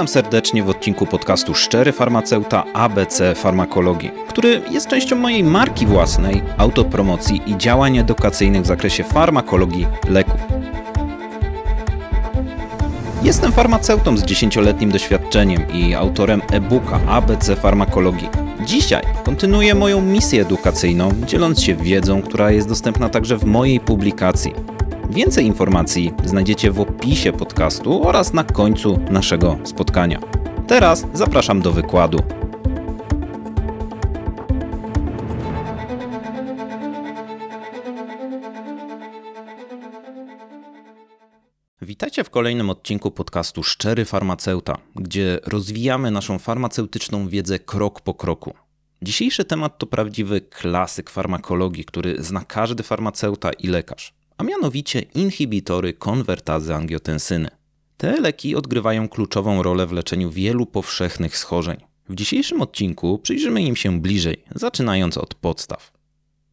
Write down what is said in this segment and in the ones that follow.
Witam serdecznie w odcinku podcastu Szczery Farmaceuta ABC Farmakologii, który jest częścią mojej marki własnej, autopromocji i działań edukacyjnych w zakresie farmakologii leków. Jestem farmaceutą z 10-letnim doświadczeniem i autorem e-booka ABC Farmakologii. Dzisiaj kontynuuję moją misję edukacyjną, dzieląc się wiedzą, która jest dostępna także w mojej publikacji. Więcej informacji znajdziecie w opisie podcastu oraz na końcu naszego spotkania. Teraz zapraszam do wykładu. Witajcie w kolejnym odcinku podcastu Szczery Farmaceuta, gdzie rozwijamy naszą farmaceutyczną wiedzę krok po kroku. Dzisiejszy temat to prawdziwy klasyk farmakologii, który zna każdy farmaceuta i lekarz, a mianowicie inhibitory konwertazy angiotensyny. Te leki odgrywają kluczową rolę w leczeniu wielu powszechnych schorzeń. W dzisiejszym odcinku przyjrzymy im się bliżej, zaczynając od podstaw.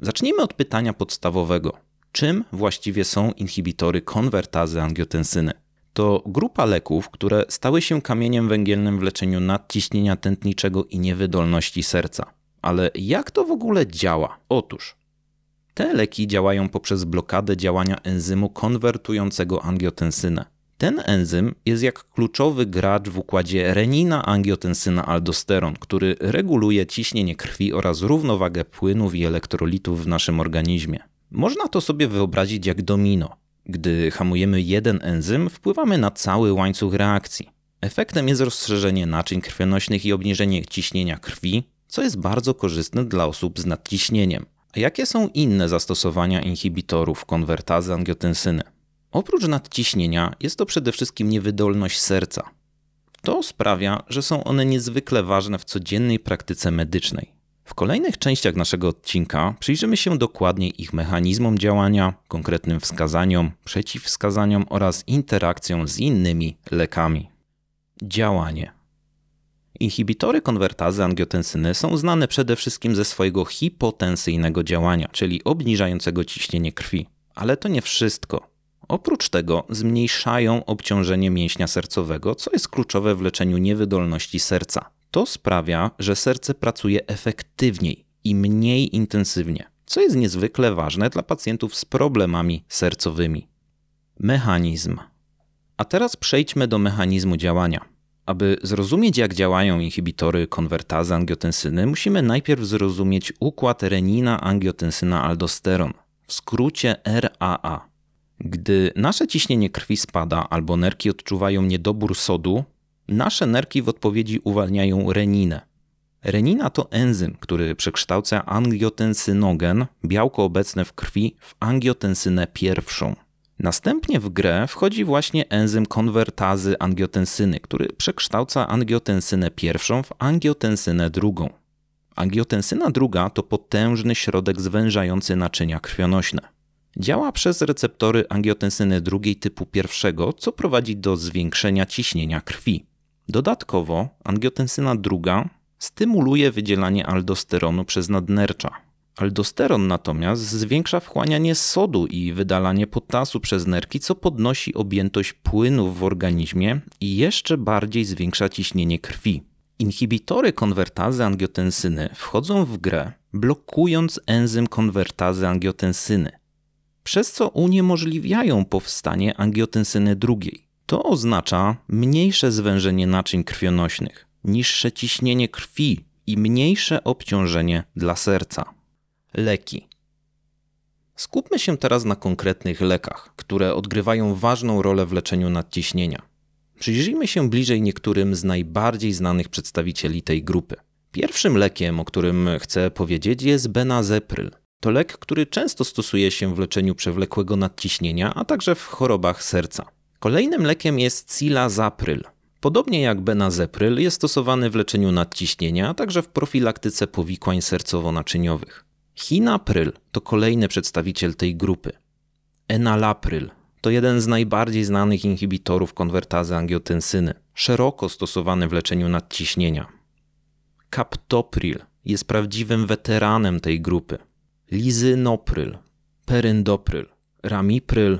Zacznijmy od pytania podstawowego czym właściwie są inhibitory konwertazy angiotensyny. To grupa leków, które stały się kamieniem węgielnym w leczeniu nadciśnienia tętniczego i niewydolności serca. Ale jak to w ogóle działa? Otóż te leki działają poprzez blokadę działania enzymu konwertującego angiotensynę. Ten enzym jest jak kluczowy gracz w układzie renina-angiotensyna-aldosteron, który reguluje ciśnienie krwi oraz równowagę płynów i elektrolitów w naszym organizmie. Można to sobie wyobrazić jak domino. Gdy hamujemy jeden enzym, wpływamy na cały łańcuch reakcji. Efektem jest rozszerzenie naczyń krwionośnych i obniżenie ciśnienia krwi, co jest bardzo korzystne dla osób z nadciśnieniem. Jakie są inne zastosowania inhibitorów konwertazy angiotensyny? Oprócz nadciśnienia jest to przede wszystkim niewydolność serca. To sprawia, że są one niezwykle ważne w codziennej praktyce medycznej. W kolejnych częściach naszego odcinka przyjrzymy się dokładniej ich mechanizmom działania, konkretnym wskazaniom, przeciwwskazaniom oraz interakcją z innymi lekami. Działanie. Inhibitory konwertazy angiotensyny są znane przede wszystkim ze swojego hipotensyjnego działania, czyli obniżającego ciśnienie krwi. Ale to nie wszystko. Oprócz tego zmniejszają obciążenie mięśnia sercowego, co jest kluczowe w leczeniu niewydolności serca. To sprawia, że serce pracuje efektywniej i mniej intensywnie, co jest niezwykle ważne dla pacjentów z problemami sercowymi. Mechanizm. A teraz przejdźmy do mechanizmu działania. Aby zrozumieć, jak działają inhibitory konwertazy angiotensyny, musimy najpierw zrozumieć układ renina-angiotensyna-aldosteron, w skrócie RAA. Gdy nasze ciśnienie krwi spada albo nerki odczuwają niedobór sodu, Nasze nerki w odpowiedzi uwalniają reninę. Renina to enzym, który przekształca angiotensynogen, białko obecne w krwi, w angiotensynę pierwszą. Następnie w grę wchodzi właśnie enzym konwertazy angiotensyny, który przekształca angiotensynę pierwszą w angiotensynę drugą. Angiotensyna druga to potężny środek zwężający naczynia krwionośne. Działa przez receptory angiotensyny drugiej typu pierwszego, co prowadzi do zwiększenia ciśnienia krwi. Dodatkowo angiotensyna druga stymuluje wydzielanie aldosteronu przez nadnercza. Aldosteron natomiast zwiększa wchłanianie sodu i wydalanie potasu przez nerki, co podnosi objętość płynów w organizmie i jeszcze bardziej zwiększa ciśnienie krwi. Inhibitory konwertazy angiotensyny wchodzą w grę, blokując enzym konwertazy angiotensyny, przez co uniemożliwiają powstanie angiotensyny drugiej. To oznacza mniejsze zwężenie naczyń krwionośnych, niższe ciśnienie krwi i mniejsze obciążenie dla serca. Leki. Skupmy się teraz na konkretnych lekach, które odgrywają ważną rolę w leczeniu nadciśnienia. Przyjrzyjmy się bliżej niektórym z najbardziej znanych przedstawicieli tej grupy. Pierwszym lekiem, o którym chcę powiedzieć, jest benazepryl. To lek, który często stosuje się w leczeniu przewlekłego nadciśnienia, a także w chorobach serca. Kolejnym lekiem jest silazapryl. Podobnie jak benazepryl jest stosowany w leczeniu nadciśnienia, a także w profilaktyce powikłań sercowo-naczyniowych. Hinapryl to kolejny przedstawiciel tej grupy. Enalapryl to jeden z najbardziej znanych inhibitorów konwertazy angiotensyny, szeroko stosowany w leczeniu nadciśnienia. Captopril jest prawdziwym weteranem tej grupy. Lizynopryl, perendopryl, ramipryl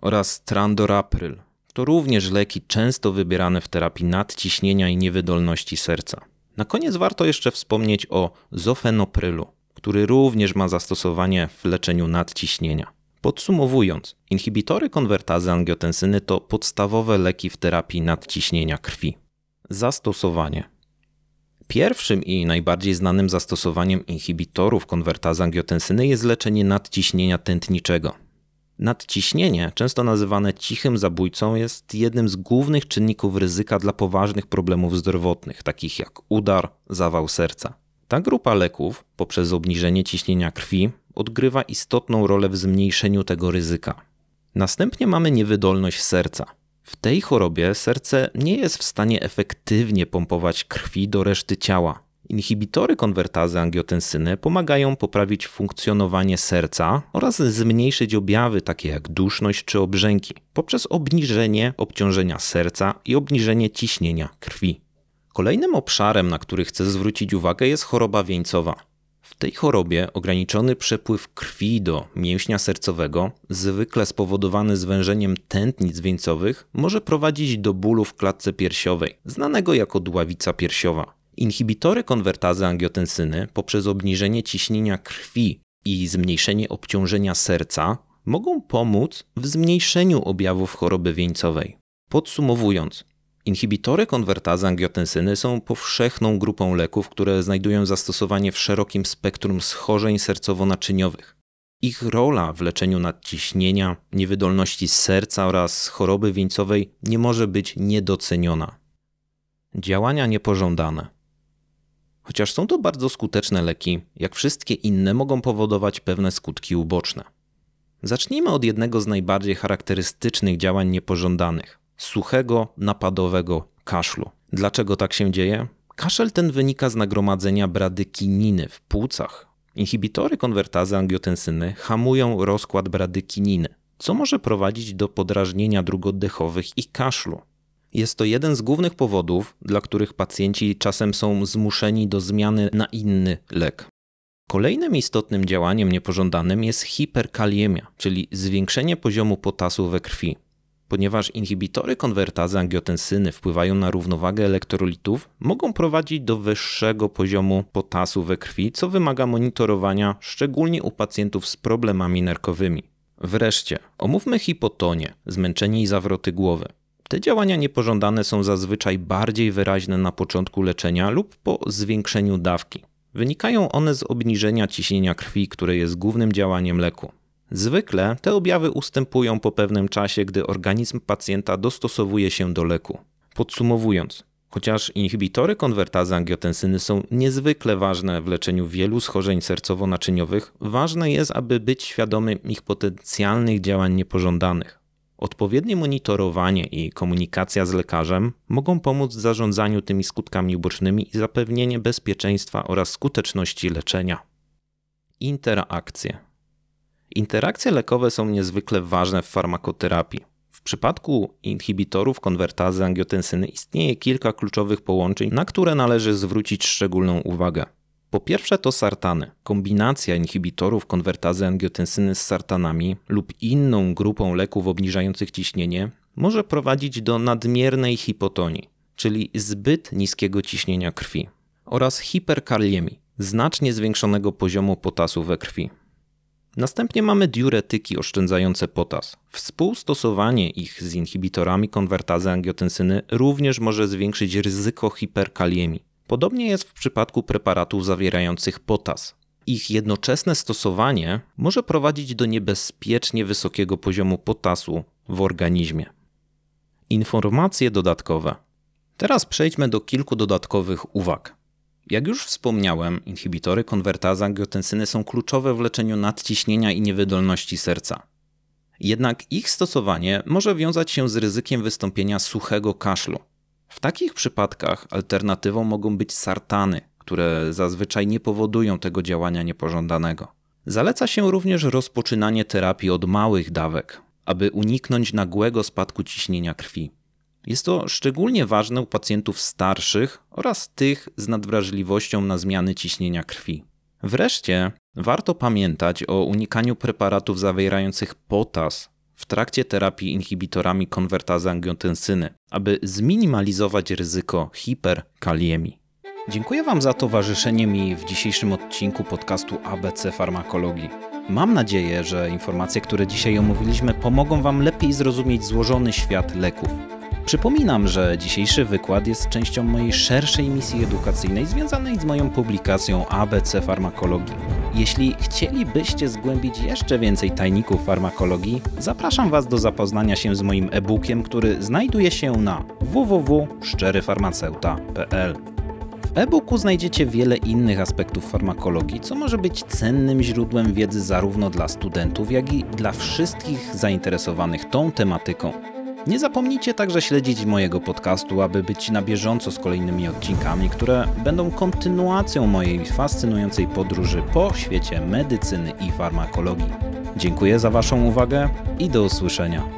oraz trandorapryl to również leki często wybierane w terapii nadciśnienia i niewydolności serca. Na koniec warto jeszcze wspomnieć o zofenoprylu, który również ma zastosowanie w leczeniu nadciśnienia. Podsumowując, inhibitory konwertazy angiotensyny to podstawowe leki w terapii nadciśnienia krwi. Zastosowanie. Pierwszym i najbardziej znanym zastosowaniem inhibitorów konwertazy angiotensyny jest leczenie nadciśnienia tętniczego. Nadciśnienie, często nazywane cichym zabójcą, jest jednym z głównych czynników ryzyka dla poważnych problemów zdrowotnych, takich jak udar, zawał serca. Ta grupa leków, poprzez obniżenie ciśnienia krwi, odgrywa istotną rolę w zmniejszeniu tego ryzyka. Następnie mamy niewydolność serca. W tej chorobie serce nie jest w stanie efektywnie pompować krwi do reszty ciała. Inhibitory konwertazy angiotensyny pomagają poprawić funkcjonowanie serca oraz zmniejszyć objawy takie jak duszność czy obrzęki poprzez obniżenie obciążenia serca i obniżenie ciśnienia krwi. Kolejnym obszarem, na który chcę zwrócić uwagę, jest choroba wieńcowa. W tej chorobie ograniczony przepływ krwi do mięśnia sercowego, zwykle spowodowany zwężeniem tętnic wieńcowych, może prowadzić do bólu w klatce piersiowej, znanego jako dławica piersiowa. Inhibitory konwertazy angiotensyny poprzez obniżenie ciśnienia krwi i zmniejszenie obciążenia serca mogą pomóc w zmniejszeniu objawów choroby wieńcowej. Podsumowując, Inhibitory konwertazy angiotensyny są powszechną grupą leków, które znajdują zastosowanie w szerokim spektrum schorzeń sercowo-naczyniowych. Ich rola w leczeniu nadciśnienia, niewydolności serca oraz choroby wieńcowej nie może być niedoceniona. Działania niepożądane. Chociaż są to bardzo skuteczne leki, jak wszystkie inne mogą powodować pewne skutki uboczne. Zacznijmy od jednego z najbardziej charakterystycznych działań niepożądanych suchego, napadowego kaszlu. Dlaczego tak się dzieje? Kaszel ten wynika z nagromadzenia bradykininy w płucach. Inhibitory konwertazy angiotensyny hamują rozkład bradykininy, co może prowadzić do podrażnienia dróg oddechowych i kaszlu. Jest to jeden z głównych powodów, dla których pacjenci czasem są zmuszeni do zmiany na inny lek. Kolejnym istotnym działaniem niepożądanym jest hiperkaliemia, czyli zwiększenie poziomu potasu we krwi. Ponieważ inhibitory konwertazy angiotensyny wpływają na równowagę elektrolitów, mogą prowadzić do wyższego poziomu potasu we krwi, co wymaga monitorowania szczególnie u pacjentów z problemami nerkowymi. Wreszcie, omówmy hipotonię, zmęczenie i zawroty głowy. Te działania niepożądane są zazwyczaj bardziej wyraźne na początku leczenia lub po zwiększeniu dawki. Wynikają one z obniżenia ciśnienia krwi, które jest głównym działaniem leku. Zwykle te objawy ustępują po pewnym czasie, gdy organizm pacjenta dostosowuje się do leku. Podsumowując, chociaż inhibitory konwertazy angiotensyny są niezwykle ważne w leczeniu wielu schorzeń sercowo-naczyniowych, ważne jest, aby być świadomym ich potencjalnych działań niepożądanych. Odpowiednie monitorowanie i komunikacja z lekarzem mogą pomóc w zarządzaniu tymi skutkami ubocznymi i zapewnienie bezpieczeństwa oraz skuteczności leczenia. Interakcje. Interakcje lekowe są niezwykle ważne w farmakoterapii. W przypadku inhibitorów konwertazy angiotensyny istnieje kilka kluczowych połączeń, na które należy zwrócić szczególną uwagę. Po pierwsze to sartany. Kombinacja inhibitorów konwertazy angiotensyny z sartanami lub inną grupą leków obniżających ciśnienie może prowadzić do nadmiernej hipotonii, czyli zbyt niskiego ciśnienia krwi, oraz hiperkaliemii, znacznie zwiększonego poziomu potasu we krwi. Następnie mamy diuretyki oszczędzające potas. Współstosowanie ich z inhibitorami konwertazy angiotensyny również może zwiększyć ryzyko hiperkaliemii. Podobnie jest w przypadku preparatów zawierających potas. Ich jednoczesne stosowanie może prowadzić do niebezpiecznie wysokiego poziomu potasu w organizmie. Informacje dodatkowe. Teraz przejdźmy do kilku dodatkowych uwag. Jak już wspomniałem, inhibitory konwertazy angiotensyny są kluczowe w leczeniu nadciśnienia i niewydolności serca. Jednak ich stosowanie może wiązać się z ryzykiem wystąpienia suchego kaszlu. W takich przypadkach alternatywą mogą być sartany, które zazwyczaj nie powodują tego działania niepożądanego. Zaleca się również rozpoczynanie terapii od małych dawek, aby uniknąć nagłego spadku ciśnienia krwi. Jest to szczególnie ważne u pacjentów starszych oraz tych z nadwrażliwością na zmiany ciśnienia krwi. Wreszcie warto pamiętać o unikaniu preparatów zawierających potas w trakcie terapii inhibitorami konwertazy angiotensyny, aby zminimalizować ryzyko hiperkaliemii. Dziękuję Wam za towarzyszenie mi w dzisiejszym odcinku podcastu ABC Farmakologii. Mam nadzieję, że informacje, które dzisiaj omówiliśmy, pomogą Wam lepiej zrozumieć złożony świat leków. Przypominam, że dzisiejszy wykład jest częścią mojej szerszej misji edukacyjnej związanej z moją publikacją ABC Farmakologii. Jeśli chcielibyście zgłębić jeszcze więcej tajników farmakologii, zapraszam Was do zapoznania się z moim e-bookiem, który znajduje się na www.szczeryfarmaceuta.pl. W e-booku znajdziecie wiele innych aspektów farmakologii, co może być cennym źródłem wiedzy zarówno dla studentów, jak i dla wszystkich zainteresowanych tą tematyką. Nie zapomnijcie także śledzić mojego podcastu, aby być na bieżąco z kolejnymi odcinkami, które będą kontynuacją mojej fascynującej podróży po świecie medycyny i farmakologii. Dziękuję za Waszą uwagę i do usłyszenia.